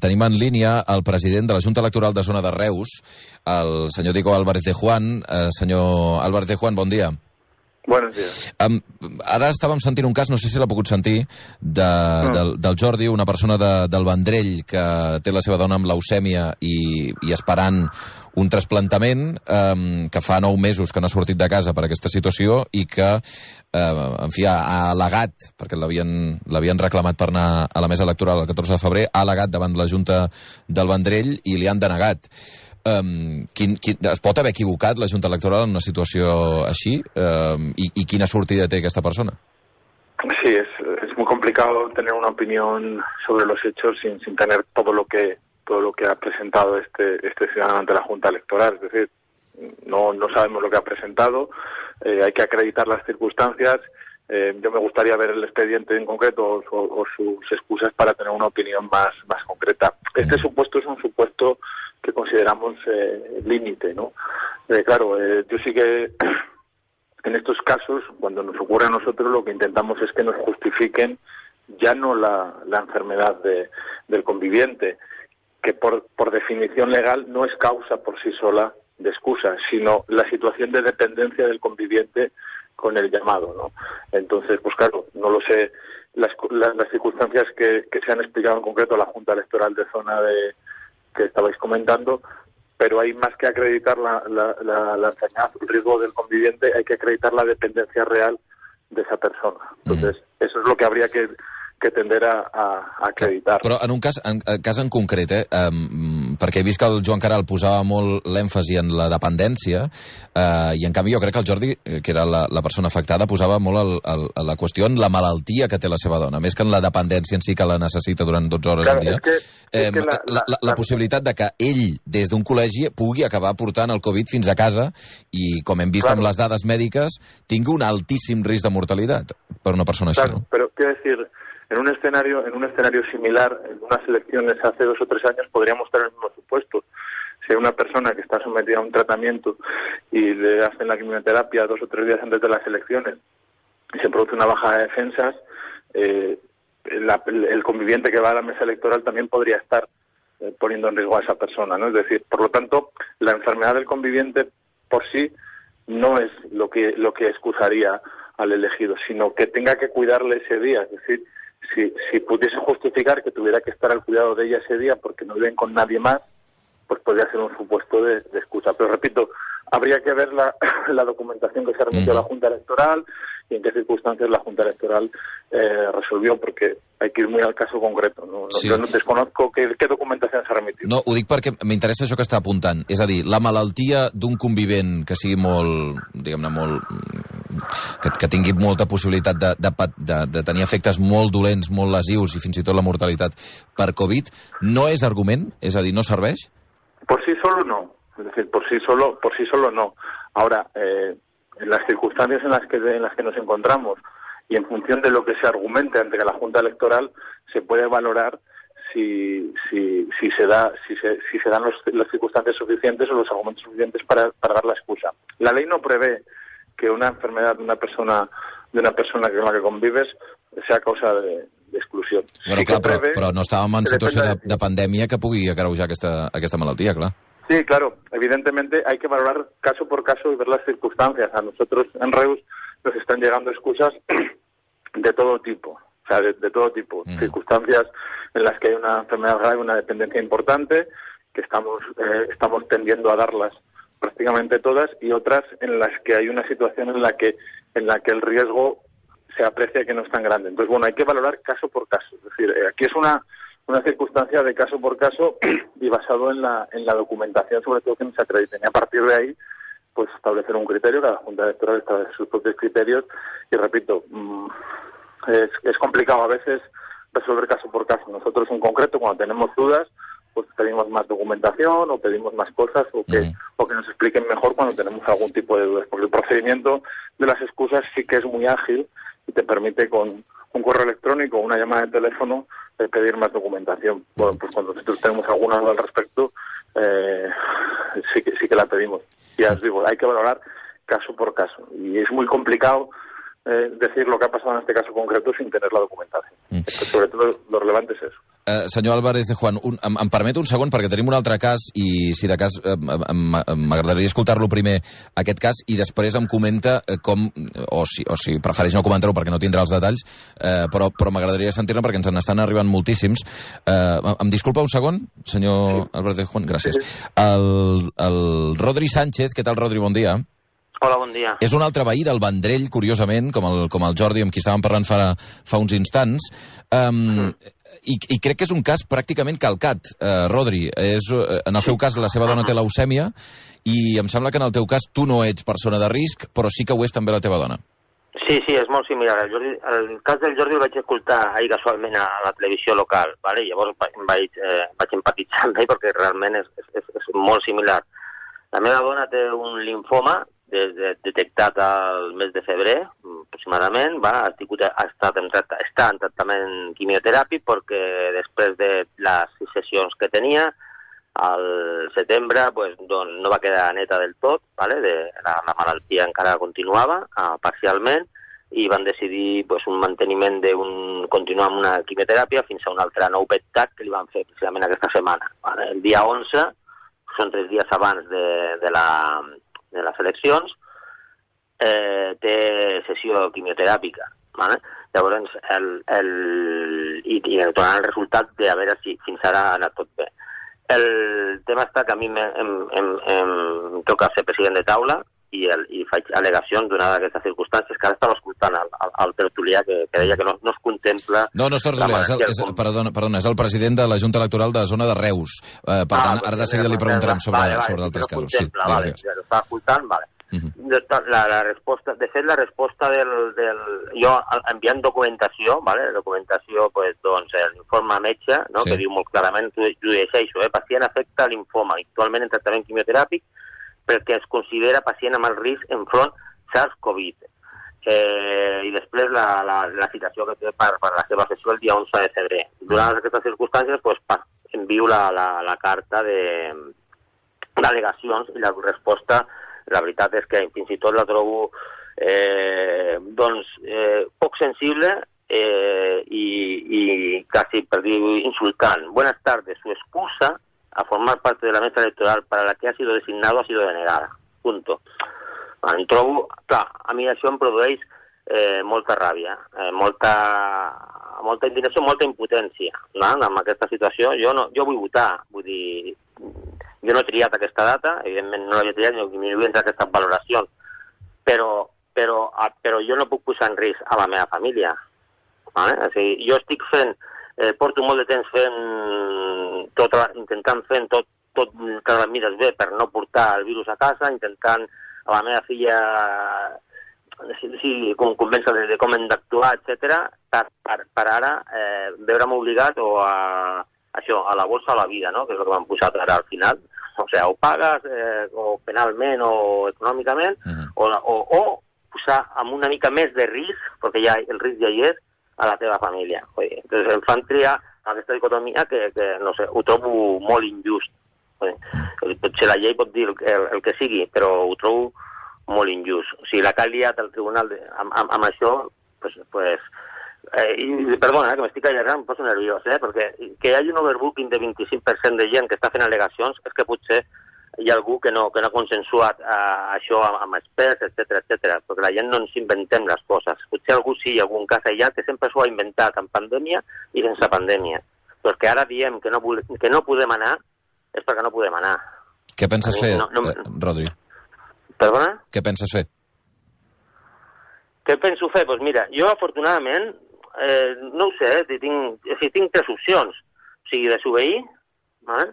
tenim en línia el president de la Junta Electoral de Zona de Reus, el senyor Diego Álvarez de Juan. Eh, senyor Álvarez de Juan, bon dia. Buenos días. Um, ara estàvem sentint un cas, no sé si l'ha pogut sentir, de, mm. del, del Jordi, una persona de, del Vendrell que té la seva dona amb leucèmia i, i esperant un trasplantament um, que fa nou mesos que no ha sortit de casa per aquesta situació i que, uh, en fi, ha, ha al·legat, perquè l'havien reclamat per anar a la mesa electoral el 14 de febrer, ha al·legat davant la Junta del Vendrell i li han denegat. Um, quin, quin, es pot haver equivocat la Junta Electoral en una situació així? Um, i, ¿Y quina sortida té aquesta persona? Sí, es, es muy complicado tener una opinión sobre los hechos sin, sin tener todo lo que todo lo que ha presentado este este ciudadano ante la Junta Electoral. Es decir, no, no sabemos lo que ha presentado, eh, hay que acreditar las circunstancias. Eh, yo me gustaría ver el expediente en concreto o, o, sus excusas para tener una opinión más, más concreta. Este supuesto es un supuesto que consideramos eh, límite, ¿no? Eh, claro, eh, yo sí que en estos casos, cuando nos ocurre a nosotros, lo que intentamos es que nos justifiquen ya no la, la enfermedad de, del conviviente, que por, por definición legal no es causa por sí sola de excusa, sino la situación de dependencia del conviviente con el llamado, ¿no? Entonces, pues claro, no lo sé, las, las, las circunstancias que, que se han explicado en concreto a la Junta Electoral de Zona de, que estabais comentando, pero hay más que acreditar la, la, la, la enfermedad, el riesgo del conviviente, hay que acreditar la dependencia real de esa persona. Entonces, mm. eso es lo que habría que que tender a, a acreditar. Però en un cas en, en cas en concret, eh, um, perquè he vist que el Joan Caral posava molt l'èmfasi en la dependència, eh, i en canvi jo crec que el Jordi, eh, que era la, la persona afectada, posava molt el, el, la qüestió en la malaltia que té la seva dona, més que en la dependència en si que la necessita durant 12 hores claro, al dia. És que, és eh, que la, la, la, la possibilitat de que ell, des d'un col·legi, pugui acabar portant el Covid fins a casa i, com hem vist claro. amb les dades mèdiques, tingui un altíssim risc de mortalitat per una persona claro, així. No? Però, què decir, en un escenario en un escenario similar en unas elecciones hace dos o tres años podríamos tener el mismo supuesto. Si hay una persona que está sometida a un tratamiento y le hacen la quimioterapia dos o tres días antes de las elecciones y se produce una baja de defensas eh, la, el conviviente que va a la mesa electoral también podría estar eh, poniendo en riesgo a esa persona no es decir por lo tanto la enfermedad del conviviente por sí no es lo que lo que excusaría al elegido sino que tenga que cuidarle ese día. Es decir si, si pudiese justificar que tuviera que estar al cuidado de ella ese día porque no viven con nadie más, pues podría ser un supuesto de, de excusa. Pero repito, habría que ver la, la documentación que se remitió a la Junta Electoral y en qué circunstancias la Junta Electoral eh, resolvió, porque hay que ir muy al caso concreto. No, no, sí. Jo no desconozco què, què documentació s'ha remitit. No, ho dic perquè m'interessa això que està apuntant. És a dir, la malaltia d'un convivent que sigui molt, diguem-ne, molt... Que, que tingui molta possibilitat de, de, de, de tenir efectes molt dolents, molt lesius i fins i tot la mortalitat per Covid, no és argument? És a dir, no serveix? Por sí solo no. Es decir, por sí solo, por sí solo no. Ahora, eh, en las circunstancias en las que en las que nos encontramos y en función de lo que se argumente ante la Junta Electoral se puede valorar si, si, si se da si se, si se dan los, las circunstancias suficientes o los argumentos suficientes para, para dar la excusa. La ley no prevé que una enfermedad de una persona de una persona con la que convives sea causa de, d'exclusió. Bueno, sí clar, però, prevé, però no estàvem en situació de, de pandèmia que pugui agreujar aquesta, aquesta malaltia, clar. Sí, claro. Evidentemente hay que valorar caso por caso y ver las circunstancias. A nosotros en Reus nos están llegando excusas de todo tipo. O sea, de, de todo tipo. Mm. Circunstancias en las que hay una enfermedad grave, una dependencia importante, que estamos, eh, estamos tendiendo a darlas prácticamente todas, y otras en las que hay una situación en la que, en la que el riesgo se aprecia que no es tan grande. Entonces, bueno, hay que valorar caso por caso. Es decir, eh, aquí es una una circunstancia de caso por caso y basado en la, en la documentación, sobre todo que nos acrediten. Y a partir de ahí, pues establecer un criterio, cada Junta Electoral establece sus propios criterios y repito, mmm, es, es complicado a veces resolver caso por caso. Nosotros en concreto, cuando tenemos dudas, pues pedimos más documentación o pedimos más cosas o que, mm. o que nos expliquen mejor cuando tenemos algún tipo de dudas. Porque el procedimiento de las excusas sí que es muy ágil y te permite con un correo electrónico o una llamada de teléfono eh, pedir más documentación. Bueno, pues cuando nosotros tenemos alguna duda al respecto, eh, sí, que, sí que la pedimos. Ya os digo, hay que valorar caso por caso. Y es muy complicado eh, decir lo que ha pasado en este caso concreto sin tener la documentación. Mm. Sobre todo lo relevante es eso. Uh, senyor Álvarez de Juan, un, em, em permet un segon perquè tenim un altre cas i si de cas m'agradaria escoltar-lo primer aquest cas i després em comenta uh, com, o si, o si prefereix no comentar-ho perquè no tindrà els detalls, uh, però, però m'agradaria sentir-ne perquè ens n'estan arribant moltíssims. Uh, em disculpa un segon, senyor sí. Álvarez de Juan? Gràcies. Sí. El, el Rodri Sánchez, què tal Rodri, bon dia? Hola, bon dia. És un altre veí del Vendrell, curiosament, com el, com el Jordi, amb qui estàvem parlant fa, fa uns instants. Um, mm i, i crec que és un cas pràcticament calcat, eh, Rodri. És, eh, en el seu cas, la seva dona té leucèmia i em sembla que en el teu cas tu no ets persona de risc, però sí que ho és també la teva dona. Sí, sí, és molt similar. El, Jordi, el cas del Jordi el vaig escoltar ahir casualment a la televisió local, vale? llavors vaig, eh, vaig empatitzar amb ell perquè realment és, és, és molt similar. La meva dona té un linfoma des de, detectat al mes de febrer, aproximadament, va, ha, tingut, ha estat en, està en tractament quimioteràpic perquè després de les sessions que tenia, al setembre pues, doncs, no va quedar neta del tot, vale? de, la, la malaltia encara continuava uh, parcialment, i van decidir pues, un manteniment d'un continuar amb una quimioteràpia fins a un altre nou PET-CAT que li van fer precisament aquesta setmana. Vale? El dia 11, són tres dies abans de, de la, de les eleccions, eh, té sessió quimioteràpica. Vale? Llavors, el, el, i, i donant el resultat de a veure si fins ara ha anat tot bé. El tema està que a mi em, em, em, em toca ser president de taula i, el, i faig al·legacions donades aquestes circumstàncies que ara estava escoltant el, el, el tertulià que, que deia que no, no es contempla... No, no és tertulià, és, el, és, perdona, perdona, és el president de la Junta Electoral de la zona de Reus. Uh, per ah, tant, ara de seguida li preguntarem sobre, vale, sobre altres no casos. Sí, vale, ja està escoltant, vale. Uh -huh. la, la resposta, de fet, la resposta del, del... Jo enviant documentació, vale? documentació, pues, doncs, l'informe metge, no? sí. que diu molt clarament, tu, tu llegeixo, eh? pacient afecta linfoma, actualment en tractament quimioteràpic, perquè es considera pacient amb el risc enfront SARS-CoV. Eh, I després la, la, la citació que té per, per la seva sessió el dia 11 de febrer. Durant mm. aquestes circumstàncies pues, envio la, la, la carta de d'al·legacions i la resposta, la veritat és que fins i tot la trobo eh, doncs, eh, poc sensible eh, i, i quasi per dir insultant. Buenas tardes, su excusa a formar parte de la mesa electoral para la que ha sido designado ha sido denegada. Punto. Em trobo... Clar, a mi això em produeix eh, molta ràbia, eh, molta, molta indignació, molta impotència no? en aquesta situació. Jo, no, jo vull votar, vull dir, jo no he triat aquesta data, evidentment no l'havia triat, ni m'hi entrar aquestes valoracions, però, però, però jo no puc posar en risc a la meva família. Vale? O sigui, jo estic fent eh, porto molt de temps fent tot, intentant fent tot, tot que les mires bé per no portar el virus a casa, intentant a la meva filla sí, com convèncer de, de com hem d'actuar, etc. Per, per, per ara eh, veure'm obligat o a, això, a la bolsa o a la vida, no? que és el que m'han posat ara al final. O sigui, o pagues eh, o penalment o econòmicament, uh -huh. o, o, o posar amb una mica més de risc, perquè ja el risc ja hi és, a la teva família. Entonces em fan triar aquesta dicotomia que, que no sé, ho trobo molt injust. Oi? Potser la llei pot dir el, el, el que sigui, però ho trobo molt injust. O sigui, la que ha liat el tribunal de, amb, amb, amb això, pues, pues, eh, i, perdona, eh, que m'estic allargant, em poso nerviós, eh, perquè que hi hagi un overbooking de 25% de gent que està fent al·legacions és que potser hi ha algú que no, que no ha consensuat uh, això amb, amb experts, etc etc. perquè la gent no ens inventem les coses. Potser algú sí, algun cas aïllat, que sempre s'ho ha inventat en pandèmia i sense pandèmia. Però que ara diem que no, que no podem anar és perquè no podem anar. Què penses fer, no, no... Eh, Rodri? Perdona? Què penses fer? Què penso fer? Doncs pues mira, jo afortunadament, eh, no ho sé, eh, tinc, o tinc tres opcions. O sigui, desobeir, eh?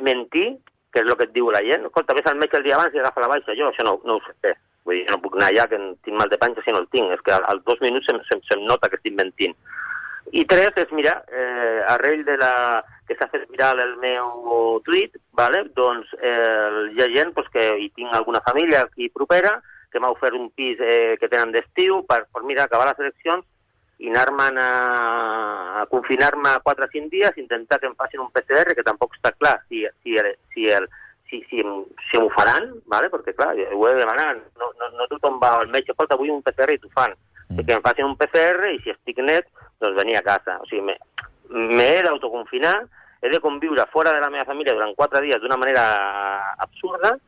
mentir que és el que et diu la gent. Escolta, ves al metge el dia abans i agafa la baixa. Jo això no, no ho sé. Vull dir, no puc anar allà que tinc mal de panxa si no el tinc. És que als dos minuts se'm, se'm, se'm nota que estic mentint. I tres és, mira, eh, arrel de la que s'ha fet viral el meu tuit, vale? doncs eh, hi ha gent pues, que hi tinc alguna família aquí propera que m'ha ofert un pis eh, que tenen d'estiu per, per, mira, acabar les eleccions i anar-me'n a, a confinar-me 4 o 5 dies, intentar que em facin un PCR, que tampoc està clar si, si, el, si, el, si, si, si m'ho faran, ¿vale? perquè clar, ho he de demanar, no, no, no tothom va al metge, escolta, vull un PCR i t'ho fan. Mm. Que em facin un PCR i si estic net, doncs venir a casa. O sigui, me, m'he d'autoconfinar, he de conviure fora de la meva família durant quatre dies d'una manera absurda,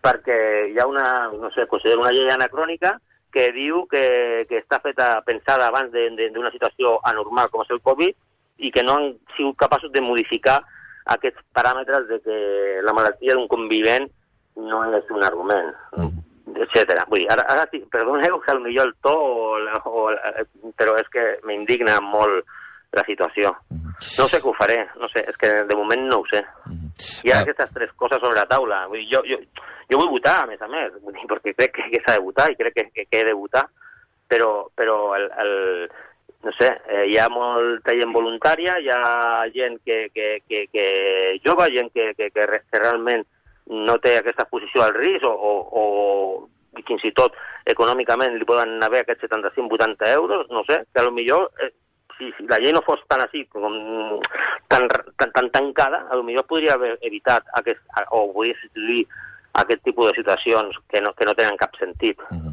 perquè hi ha una, no sé, considero una llei anacrònica que diu que, que està feta pensada abans d'una situació anormal com és el Covid i que no han sigut capaços de modificar aquests paràmetres de que la malaltia d'un convivent no és un argument, mm. etc. Vull dir, ara, ara perdoneu que potser el to, o, o, però és que m'indigna molt la situació. Mm. No sé què ho faré, no sé, és que de moment no ho sé. Mm. Hi ha ah. aquestes tres coses sobre la taula. Vull dir, jo, jo, jo vull votar, a més a més, vull dir, perquè crec que, que s'ha de votar i crec que, que, que he de votar, però, però el, el, no sé, eh, hi ha molta gent voluntària, hi ha gent que, que, que, que jove, gent que, que, que, que realment no té aquesta posició al risc o, o, o fins i tot econòmicament li poden haver aquests 75-80 euros, no sé, que millor eh, si, si la llei no fos tan així, com, tan, tan, tan tancada, millor podria haver evitat aquest, o podria substituir aquest tipus de situacions que no, que no tenen cap sentit. Uh -huh.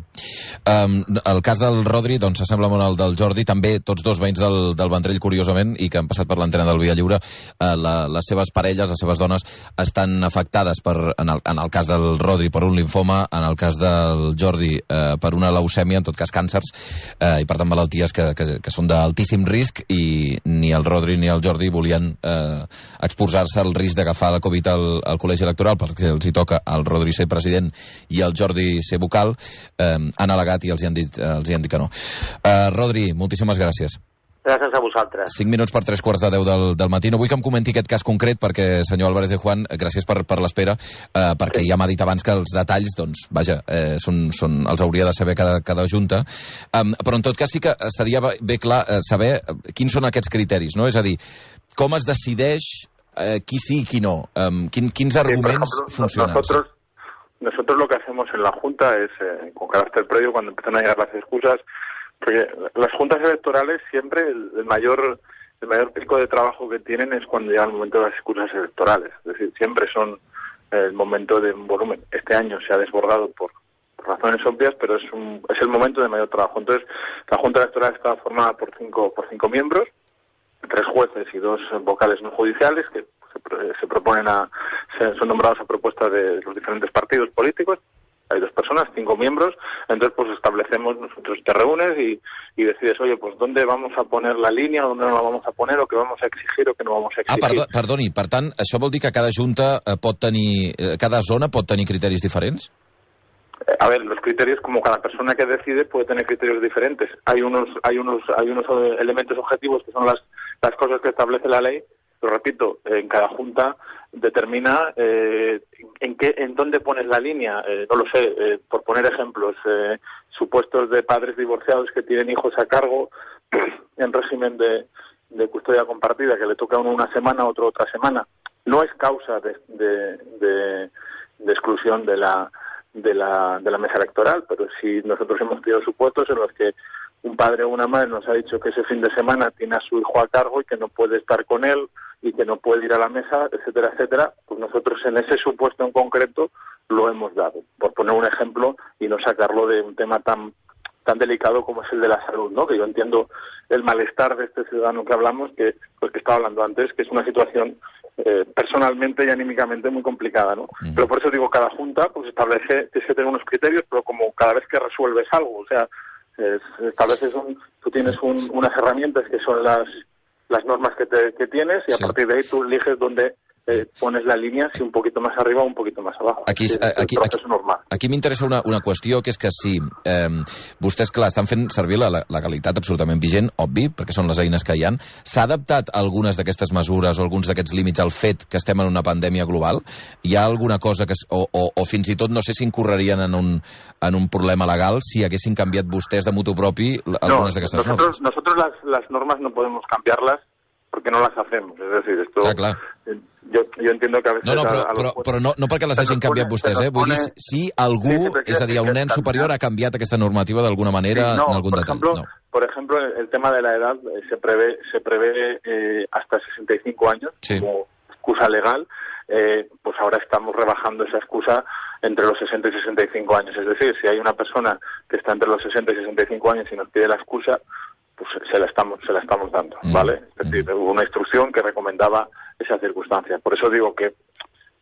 Um, el cas del Rodri, doncs, s'assembla molt al del Jordi, també tots dos veïns del, del Vendrell, curiosament, i que han passat per l'antena del Via Lliure, uh, la, les seves parelles, les seves dones, estan afectades, per, en, el, en el cas del Rodri, per un linfoma, en el cas del Jordi, uh, per una leucèmia, en tot cas càncers, uh, i per tant malalties que, que, que són d'altíssim risc, i ni el Rodri ni el Jordi volien uh, exposar-se al risc d'agafar la Covid al, al col·legi electoral, perquè els hi toca al Rodri ser president i el Jordi ser vocal, eh, han al·legat i els hi han dit, eh, els hi han dit que no. Eh, Rodri, moltíssimes gràcies. Gràcies a vosaltres. Cinc minuts per tres quarts de deu del, del matí. No vull que em comenti aquest cas concret, perquè, senyor Álvarez de Juan, gràcies per, per l'espera, eh, perquè ja m'ha dit abans que els detalls, doncs, vaja, eh, són, són, els hauria de saber cada, cada junta. Um, però, en tot cas, sí que estaria bé clar eh, saber eh, quins són aquests criteris, no? És a dir, com es decideix eh, qui sí i qui no? Um, quin, quins arguments sí, ejemplo, funcionen? Nosotros, Nosotros lo que hacemos en la Junta es, eh, con carácter previo, cuando empiezan a llegar las excusas, porque las juntas electorales siempre el, mayor el mayor pico de trabajo que tienen es cuando llega el momento de las excusas electorales. Es decir, siempre son el momento de un volumen. Este año se ha desbordado por, razones obvias, pero es, un, es el momento de mayor trabajo. Entonces, la Junta Electoral está formada por cinco, por cinco miembros, tres jueces y dos vocales no judiciales, que se, proponen a, son nombrados a propuesta de los diferentes partidos políticos. Hay dos personas, cinco miembros, entonces pues establecemos, nosotros te reúnes y, y decides, oye, pues dónde vamos a poner la línea, dónde no la vamos a poner, o qué vamos a exigir o qué no vamos a exigir. Ah, perdó, perdoni, per tant, això vol dir que cada junta eh, pot tenir, eh, cada zona pot tenir criteris diferents? Eh, a ver, los criterios, como cada persona que decide, puede tener criterios diferentes. Hay unos, hay unos, hay unos elementos objetivos que son las, las cosas que establece la ley pero repito, en cada junta determina eh, en qué, en dónde pones la línea. Eh, no lo sé, eh, por poner ejemplos, supuestos de padres divorciados que tienen hijos a cargo en régimen de, de custodia compartida, que le toca a uno una semana, otro otra semana. No es causa de, de, de, de exclusión de la, de la, de la mesa electoral, pero si nosotros hemos tenido supuestos en los que un padre o una madre nos ha dicho que ese fin de semana tiene a su hijo a cargo y que no puede estar con él y que no puede ir a la mesa, etcétera, etcétera, pues nosotros en ese supuesto en concreto lo hemos dado, por poner un ejemplo y no sacarlo de un tema tan tan delicado como es el de la salud, ¿no? Que yo entiendo el malestar de este ciudadano que hablamos, que pues que estaba hablando antes, que es una situación eh, personalmente y anímicamente muy complicada, ¿no? Pero por eso digo, cada junta pues establece, tiene que tener unos criterios, pero como cada vez que resuelves algo, o sea, es, estableces un, tú tienes un, unas herramientas que son las las normas que, te, que tienes y a sí. partir de ahí tú eliges dónde eh, pones la línia si un poquito més arriba o un poquito més abajo. Aquí, sí, aquí, aquí, normal. aquí m'interessa una, una qüestió, que és que si eh, vostès, clar, estan fent servir la, la legalitat absolutament vigent, obvi, perquè són les eines que hi han, s'ha adaptat algunes d'aquestes mesures o alguns d'aquests límits al fet que estem en una pandèmia global? Hi ha alguna cosa que... O, o, o fins i tot no sé si incorrerien en un, en un problema legal si haguessin canviat vostès de mutu propi algunes no, d'aquestes normes? Nosotros las, las normas no podemos cambiarlas porque no las hacemos. Es decir, esto... Ah, jo, jo entiendo que a veces... No, no, però, a, a però, però no, no perquè les hagin canviat vostès, eh? Vull dir, si algú, sí, sí, és a dir, un nen superior ha canviat aquesta normativa d'alguna manera sí, no, en algun por detall. Ejemplo, no. Por ejemplo, el tema de la edad eh, se prevé, se prevé eh, hasta 65 años sí. como excusa legal. Eh, pues ahora estamos rebajando esa excusa entre los 60 y 65 años. Es decir, si hay una persona que está entre los 60 y 65 años y nos pide la excusa, pues se la estamos se la estamos dando, mm. ¿vale? Es decir, hubo una instrucción que recomendaba esa circunstancia. Por eso digo que,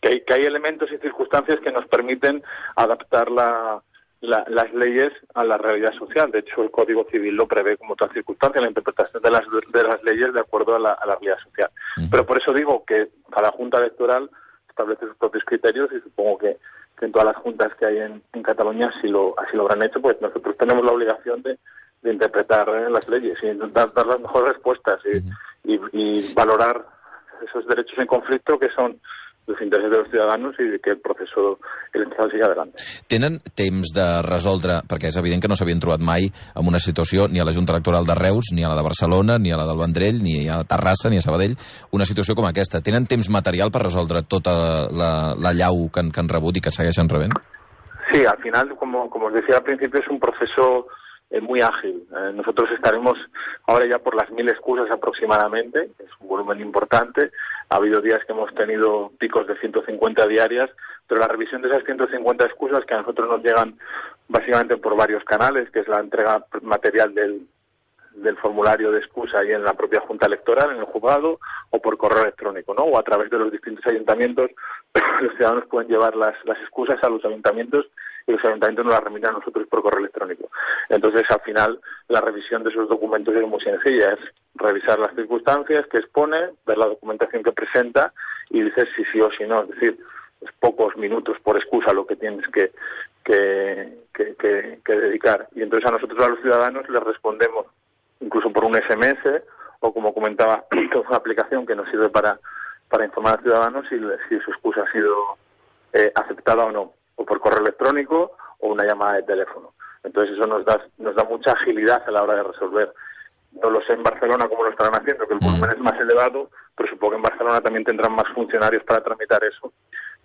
que, hay, que hay elementos y circunstancias que nos permiten adaptar la, las leyes a la realidad social. De hecho, el Código Civil lo prevé como otra circunstancia, la interpretación de las, de las leyes de acuerdo a la, a la realidad social. Pero por eso digo que cada Junta Electoral establece sus propios criterios y supongo que, en todas las juntas que hay en, en Cataluña así lo, así lo habrán hecho, pues nosotros tenemos la obligación de, de interpretar las leyes y intentar dar las mejores respuestas y, y, y valorar esos derechos en conflicto que son els interessos dels ciutadans i que el procés electoral sigui adelante. Tenen temps de resoldre, perquè és evident que no s'havien trobat mai en una situació ni a la Junta Electoral de Reus, ni a la de Barcelona, ni a la del Vendrell, ni a Terrassa, ni a Sabadell, una situació com aquesta. Tenen temps material per resoldre tota la, la llau que han, que han rebut i que segueixen rebent? Sí, al final, como, como os decía al principio, es un proceso eh, muy ágil. Eh, nosotros estaremos ahora ya por las mil excusas aproximadamente, es un volumen importante. Ha habido días que hemos tenido picos de 150 diarias, pero la revisión de esas 150 excusas que a nosotros nos llegan básicamente por varios canales, que es la entrega material del, del formulario de excusa ahí en la propia Junta Electoral, en el juzgado, o por correo electrónico, ¿no? O a través de los distintos ayuntamientos, los ciudadanos pueden llevar las, las excusas a los ayuntamientos y los ayuntamientos nos las remiten a nosotros por correo electrónico. Entonces, al final, la revisión de esos documentos es muy sencilla, es revisar las circunstancias que expone, ver la documentación que presenta y dices si sí o si no. Es decir, es pocos minutos por excusa lo que tienes que, que, que, que dedicar. Y entonces a nosotros, a los ciudadanos, les respondemos incluso por un SMS o, como comentaba, una aplicación que nos sirve para, para informar a ciudadanos si, si su excusa ha sido eh, aceptada o no o por correo electrónico o una llamada de teléfono. Entonces eso nos da, nos da mucha agilidad a la hora de resolver. No lo sé en Barcelona cómo lo estarán haciendo, que el volumen es más elevado, pero supongo que en Barcelona también tendrán más funcionarios para tramitar eso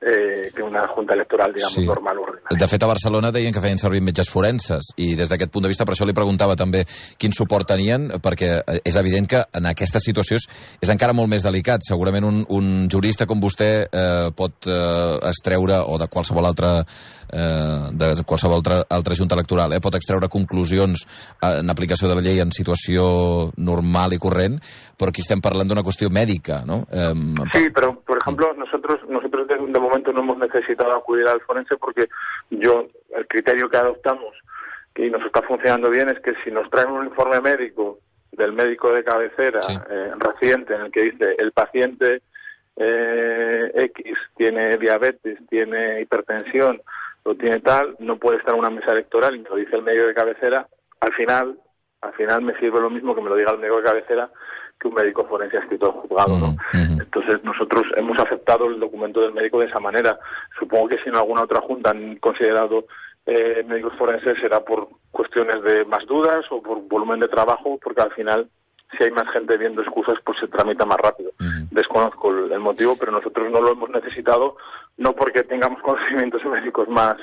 eh, que una junta electoral, diguem, sí. normal o. De fet, a Barcelona deien que feien servir metges forenses, i des d'aquest punt de vista, per això li preguntava també quin suport tenien, perquè eh, és evident que en aquesta situació és, encara molt més delicat. Segurament un, un jurista com vostè eh, pot eh, extreure, o de qualsevol altra eh, de qualsevol altra, altra junta electoral, eh, pot extreure conclusions eh, en aplicació de la llei en situació normal i corrent, però aquí estem parlant d'una qüestió mèdica, no? Eh, sí, però, per exemple, nosotros, nosotros de, de momento no hemos necesitado acudir al forense porque yo, el criterio que adoptamos y nos está funcionando bien es que si nos traen un informe médico del médico de cabecera sí. eh, reciente en el que dice el paciente eh, X tiene diabetes, tiene hipertensión o tiene tal, no puede estar en una mesa electoral y lo dice el médico de cabecera, al final, al final me sirve lo mismo que me lo diga el médico de cabecera que un médico forense ha escrito juzgado, ¿no? Entonces nosotros hemos aceptado el documento del médico de esa manera. Supongo que si en alguna otra junta han considerado eh, médicos forenses será por cuestiones de más dudas o por volumen de trabajo, porque al final si hay más gente viendo excusas, pues se tramita más rápido. Desconozco el, el, motivo, pero nosotros no lo hemos necesitado, no porque tengamos conocimientos médicos más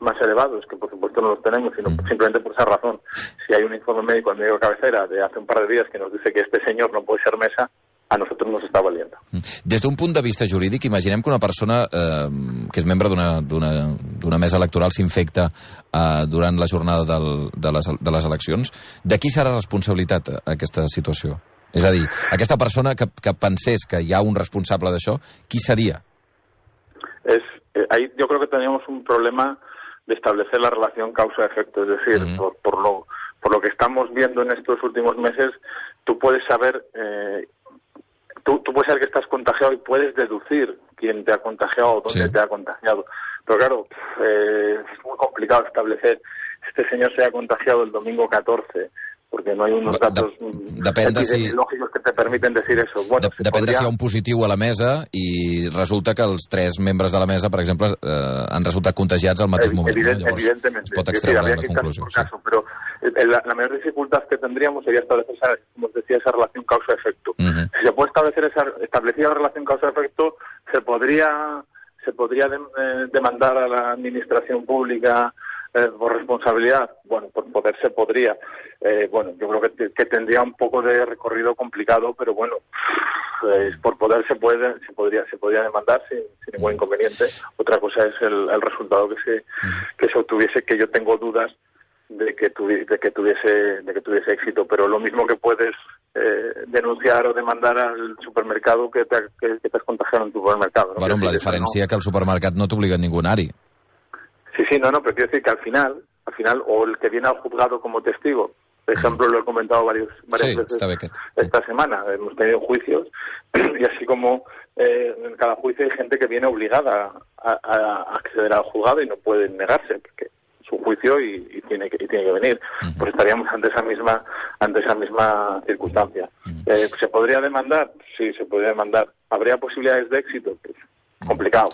más elevados, que por supuesto no los tenemos, sino mm. simplemente por esa razón. Si hay un informe médico en medio de cabecera de hace un par de días que nos dice que este señor no puede ser mesa, a nosotros nos està valiendo. Mm. Des d'un punt de vista jurídic, imaginem que una persona eh, que és membre d'una mesa electoral s'infecta eh, durant la jornada del, de, les, de les eleccions. De qui serà responsabilitat aquesta situació? És a dir, aquesta persona que, que pensés que hi ha un responsable d'això, qui seria? Es, eh, ahí yo creo que teníamos un problema de establecer la relación causa-efecto. Es decir, uh -huh. por, por, lo, por lo que estamos viendo en estos últimos meses, tú puedes saber, eh, tú, tú, puedes saber que estás contagiado y puedes deducir quién te ha contagiado o dónde sí. te ha contagiado. Pero claro, eh, es muy complicado establecer, este señor se ha contagiado el domingo 14, porque no hay unos datos de si... que te permiten decir eso. Bueno, de, depèn podria... de si hi ha un positiu a la mesa i resulta que els tres membres de la mesa, per exemple, eh, han resultat contagiats al mateix moment. Evident, no? Llavors, evidentemente. es pot extreure sí, la conclusió. Caso, sí. Pero eh, la, la, mayor dificultad que tendríamos sería establecer, esa, como os decía, esa relación causa-efecto. Uh -huh. Si se puede establecer esa establecida relación causa-efecto, se podría se podría de, eh, demandar a la administración pública eh, por responsabilidad, bueno, por poder se podría. Eh, bueno, yo creo que, que, tendría un poco de recorrido complicado, pero bueno, eh, por poder se puede, se podría, se podría demandar sin, sin ningún inconveniente. Otra cosa es el, el resultado que se, que se obtuviese, que yo tengo dudas de que, de que tuviese de que tuviese éxito pero lo mismo que puedes eh, denunciar o demandar al supermercado que te, que, contagiado en tu supermercado. ¿no? Bueno, amb la diferència no... que el supermercat no t'obliga a ningú anar-hi. Sí, sí, no, no, pero quiero decir que al final, al final, o el que viene al juzgado como testigo, por ejemplo, lo he comentado varios, varias sí, veces esta semana, hemos tenido juicios, y así como eh, en cada juicio hay gente que viene obligada a, a, acceder al juzgado y no puede negarse, porque su juicio y, y, tiene que y tiene que venir. Uh -huh. pues estaríamos ante esa misma ante esa misma circunstancia. Uh -huh. eh, se podría demandar sí se podría demandar. Habría posibilidades de éxito pues complicado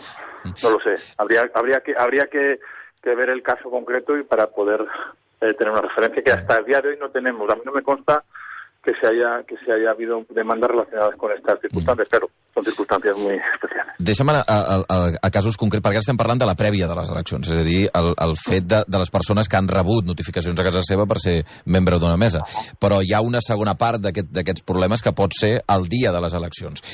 no lo sé habría habría que habría que, que ver el caso concreto y para poder eh, tener una referencia que hasta el día de hoy no tenemos a mí no me consta que se haya que se haya habido demandas relacionades con estas circunstancias, mm. però són circumstàncies molt especials. Deixa'm a, a, a, a casos concrets, perquè estem parlant de la prèvia de les eleccions, és a dir, el, el fet de, de les persones que han rebut notificacions a casa seva per ser membre d'una mesa. Però hi ha una segona part d'aquests aquest, problemes que pot ser el dia de les eleccions.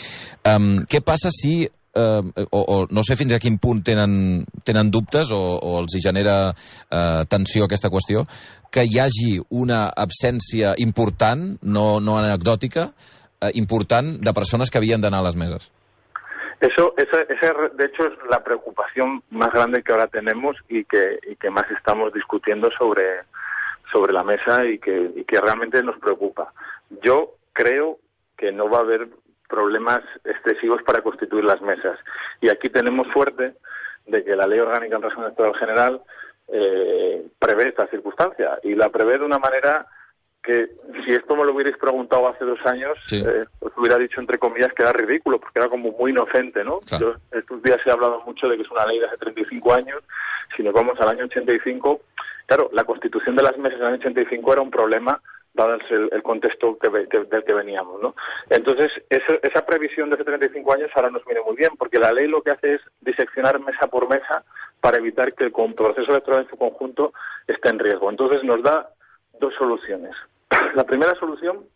Um, què passa si eh, o, o no sé fins a quin punt tenen, tenen dubtes o, o els hi genera eh, tensió aquesta qüestió, que hi hagi una absència important, no, no anecdòtica, eh, important de persones que havien d'anar a les meses. Eso, eso, ese, de hecho, es la preocupación más grande que ahora tenemos y que, y que más estamos discutiendo sobre, sobre la mesa y que, y que realmente nos preocupa. Yo creo que no va a haber problemas excesivos para constituir las mesas. Y aquí tenemos suerte de que la Ley Orgánica en Régimen Electoral General eh, prevé esta circunstancia y la prevé de una manera que si esto me lo hubierais preguntado hace dos años, sí. eh, os hubiera dicho entre comillas que era ridículo, porque era como muy inocente, ¿no? Claro. Yo, estos días he hablado mucho de que es una ley de hace 35 años, si nos vamos al año 85, claro, la constitución de las mesas en el año 85 era un problema dado el, el contexto que, que, del que veníamos. ¿no? Entonces, esa, esa previsión de hace 35 años ahora nos viene muy bien, porque la ley lo que hace es diseccionar mesa por mesa para evitar que el proceso electoral en su conjunto esté en riesgo. Entonces, nos da dos soluciones. La primera solución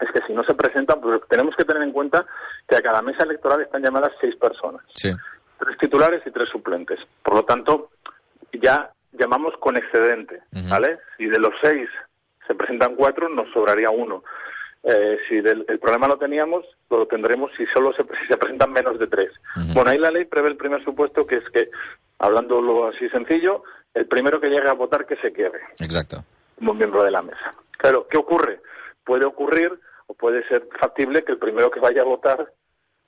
es que si no se presentan, pues tenemos que tener en cuenta que a cada mesa electoral están llamadas seis personas. Sí. Tres titulares y tres suplentes. Por lo tanto, ya llamamos con excedente, uh -huh. ¿vale? Si de los seis se presentan cuatro, nos sobraría uno. Eh, si del, el problema lo teníamos, lo tendremos si solo se, si se presentan menos de tres. Uh -huh. Bueno, ahí la ley prevé el primer supuesto, que es que, hablándolo así sencillo, el primero que llegue a votar que se quede. Exacto. Como miembro de la mesa. Claro, ¿qué ocurre? Puede ocurrir o puede ser factible que el primero que vaya a votar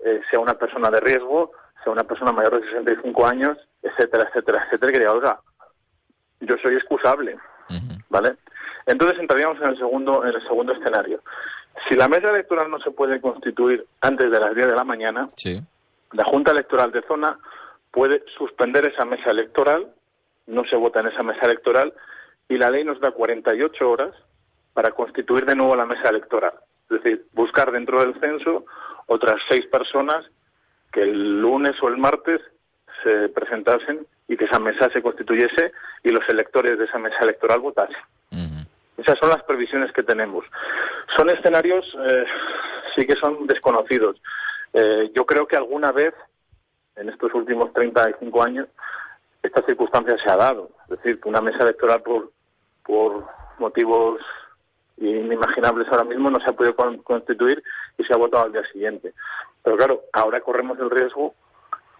eh, sea una persona de riesgo, sea una persona mayor de 65 años, etcétera, etcétera, etcétera, que diga, oiga, yo soy excusable, uh -huh. ¿vale? Entonces entraríamos en el segundo en el segundo escenario. Si la mesa electoral no se puede constituir antes de las 10 de la mañana, sí. la Junta Electoral de Zona puede suspender esa mesa electoral, no se vota en esa mesa electoral, y la ley nos da 48 horas para constituir de nuevo la mesa electoral. Es decir, buscar dentro del censo otras seis personas que el lunes o el martes se presentasen y que esa mesa se constituyese y los electores de esa mesa electoral votasen. Esas son las previsiones que tenemos. Son escenarios, eh, sí que son desconocidos. Eh, yo creo que alguna vez, en estos últimos 35 años, esta circunstancia se ha dado. Es decir, que una mesa electoral por, por motivos inimaginables ahora mismo no se ha podido con, constituir y se ha votado al día siguiente. Pero claro, ahora corremos el riesgo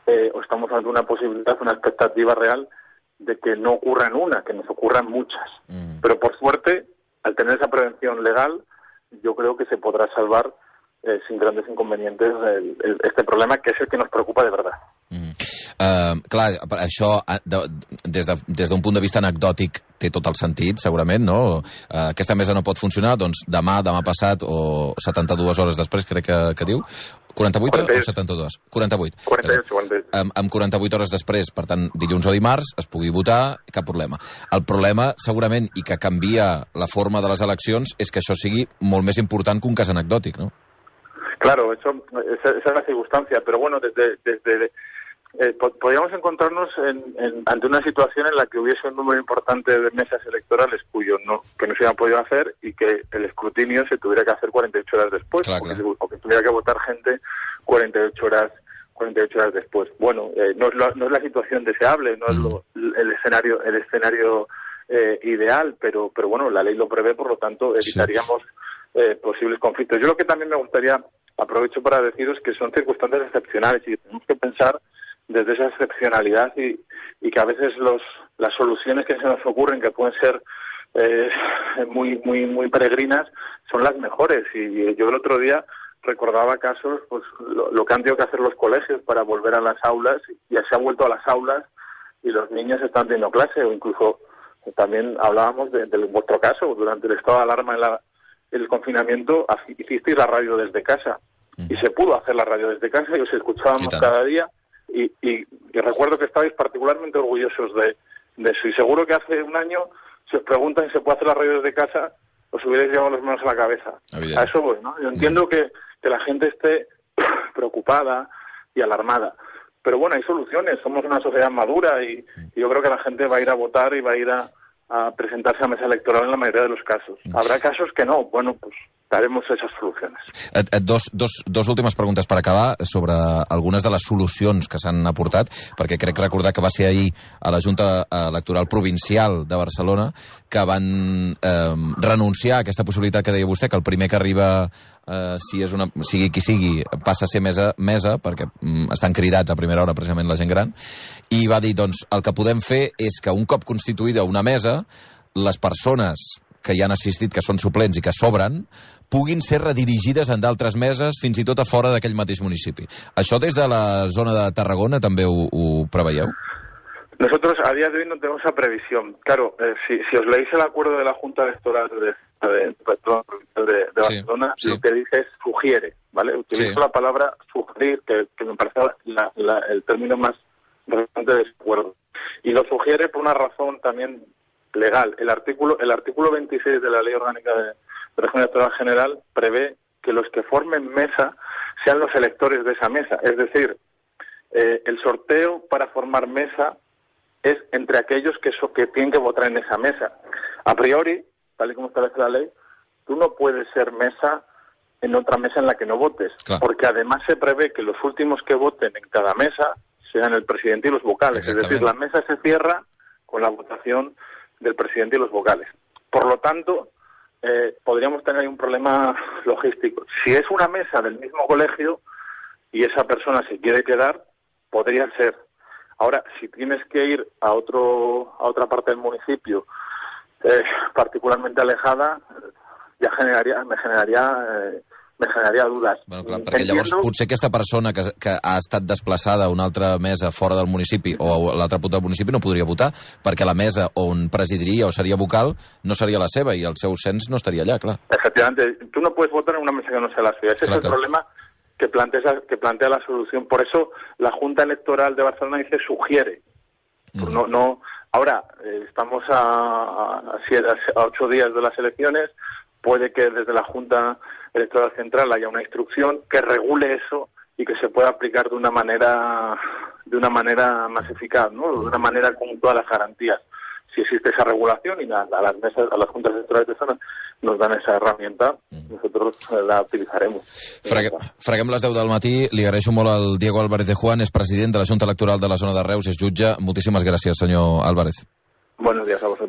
eh, o estamos ante una posibilidad, una expectativa real de que no ocurra en una, que nos ocurran muchas. Mm. Pero por suerte, al tener esa prevención legal, yo creo que se podrá salvar eh, sin grandes inconvenientes el, el, este problema, que es el que nos preocupa de verdad. Mm. Uh, clar, això de, des d'un de, des punt de vista anecdòtic té tot el sentit, segurament, no? Uh, aquesta mesa no pot funcionar, doncs demà, demà passat o 72 hores després, crec que, que diu, 48 48. o 72? 48. 48, 48. Amb, amb 48 hores després, per tant, dilluns o dimarts, es pugui votar, cap problema. El problema, segurament, i que canvia la forma de les eleccions, és que això sigui molt més important que un cas anecdòtic, no? Claro, eso, esa, esa es la circunstancia, pero bueno, desde, desde eh, podríamos encontrarnos en, en, ante una situación en la que hubiese un número importante de mesas electorales cuyo no, que no se hubieran podido hacer y que el escrutinio se tuviera que hacer 48 horas después, claro, o, que, claro. o, que, tuviera que votar gente 48 horas 48 horas después. Bueno, eh, no, es la, no es la situación deseable, no mm. es lo, el escenario el escenario eh, ideal, pero, pero bueno, la ley lo prevé, por lo tanto evitaríamos eh, posibles conflictos. Yo lo que también me gustaría, aprovecho para deciros que son circunstancias excepcionales y tenemos que pensar desde esa excepcionalidad y, y que a veces los, las soluciones que se nos ocurren, que pueden ser eh, muy, muy, muy peregrinas, son las mejores. Y yo el otro día recordaba casos, pues lo, que han tenido que hacer los colegios para volver a las aulas, y ya se han vuelto a las aulas y los niños están teniendo clase, o incluso también hablábamos de, vuestro caso, durante el estado de alarma en la, el confinamiento, hicisteis la radio desde casa. Y se pudo hacer la radio desde casa y os escuchábamos cada día. Y, y, recuerdo que estabais particularmente orgullosos de, de eso. Y seguro que hace un año, si os preguntan si se puede hacer la radio desde casa, os hubierais llevado las manos a la cabeza. A eso voy, ¿no? Yo entiendo que, que la gente esté preocupada y alarmada. Pero bueno, hay soluciones. Somos una sociedad madura y, y, yo creo que la gente va a ir a votar y va a ir a, a presentarse a mesa electoral en la mayoría de los casos. Mm. Habrá casos que no. Bueno, pues daremos esas solucions. Et, et dos, dos, dos últimes preguntes per acabar sobre algunes de les solucions que s'han aportat, perquè crec recordar que va ser ahir a la Junta Electoral Provincial de Barcelona que van eh, renunciar a aquesta possibilitat que deia vostè, que el primer que arriba, eh, si és una, sigui qui sigui, passa a ser mesa, mesa perquè mm, estan cridats a primera hora precisament la gent gran, i va dir, doncs, el que podem fer és que un cop constituïda una mesa, les persones que hi han assistit, que són suplents i que sobren, puguin ser redirigides en d'altres meses, fins i tot a fora d'aquell mateix municipi. Això des de la zona de Tarragona també ho, ho preveieu? Nosotros a día de hoy no tenemos esa previsión. Claro, eh, si, si os leéis el acuerdo de la Junta Electoral de, de, de, de Barcelona, sí, sí. lo que dice es sugiere, ¿vale? Utilizo sí. la palabra sugerir, que, que me parece la, la, el término más relevante de ese acuerdo. Y lo sugiere por una razón también legal. El artículo, el artículo 26 de la Ley Orgánica de, de Régimen Electoral General prevé que los que formen mesa sean los electores de esa mesa. Es decir, eh, el sorteo para formar mesa es entre aquellos que, so, que tienen que votar en esa mesa. A priori, tal y como establece la ley, tú no puedes ser mesa en otra mesa en la que no votes, claro. porque además se prevé que los últimos que voten en cada mesa sean el presidente y los vocales. Es decir, la mesa se cierra con la votación del presidente y los vocales. Por lo tanto, eh, podríamos tener un problema logístico. Si es una mesa del mismo colegio y esa persona se quiere quedar, podría ser. Ahora, si tienes que ir a otro a otra parte del municipio, eh, particularmente alejada, ya generaría me generaría eh, me generaria dudes. Bueno, clar, perquè Entiendo... llavors potser aquesta persona que, que ha estat desplaçada a una altra mesa fora del municipi o a l'altre punt del municipi no podria votar perquè la mesa on presidiria o seria vocal no seria la seva i el seu cens no estaria allà, clar. Efectivamente, tú no puedes votar en una mesa que no sea la suya. Ese claro, es el claro. problema que plantea, que plantea la solución. Por eso la Junta Electoral de Barcelona dice sugiere. Mm. No, no, ahora, eh, estamos a, a, a, ocho días de las elecciones, puede que desde la Junta Electoral Central haya una instrucción que regule eso y que se pueda aplicar de una manera de una manera más eficaz, ¿no? de una manera con todas las garantías. Si existe esa regulación y a, a las mesas, a las juntas electorales de zona nos dan esa herramienta, nosotros la utilizaremos. Fregue, freguem les 10 del matí. Li agraeixo molt al Diego Álvarez de Juan, és president de la Junta Electoral de la zona de Reus, és jutge. Moltíssimes gràcies, senyor Álvarez. Buenos días a vosotros.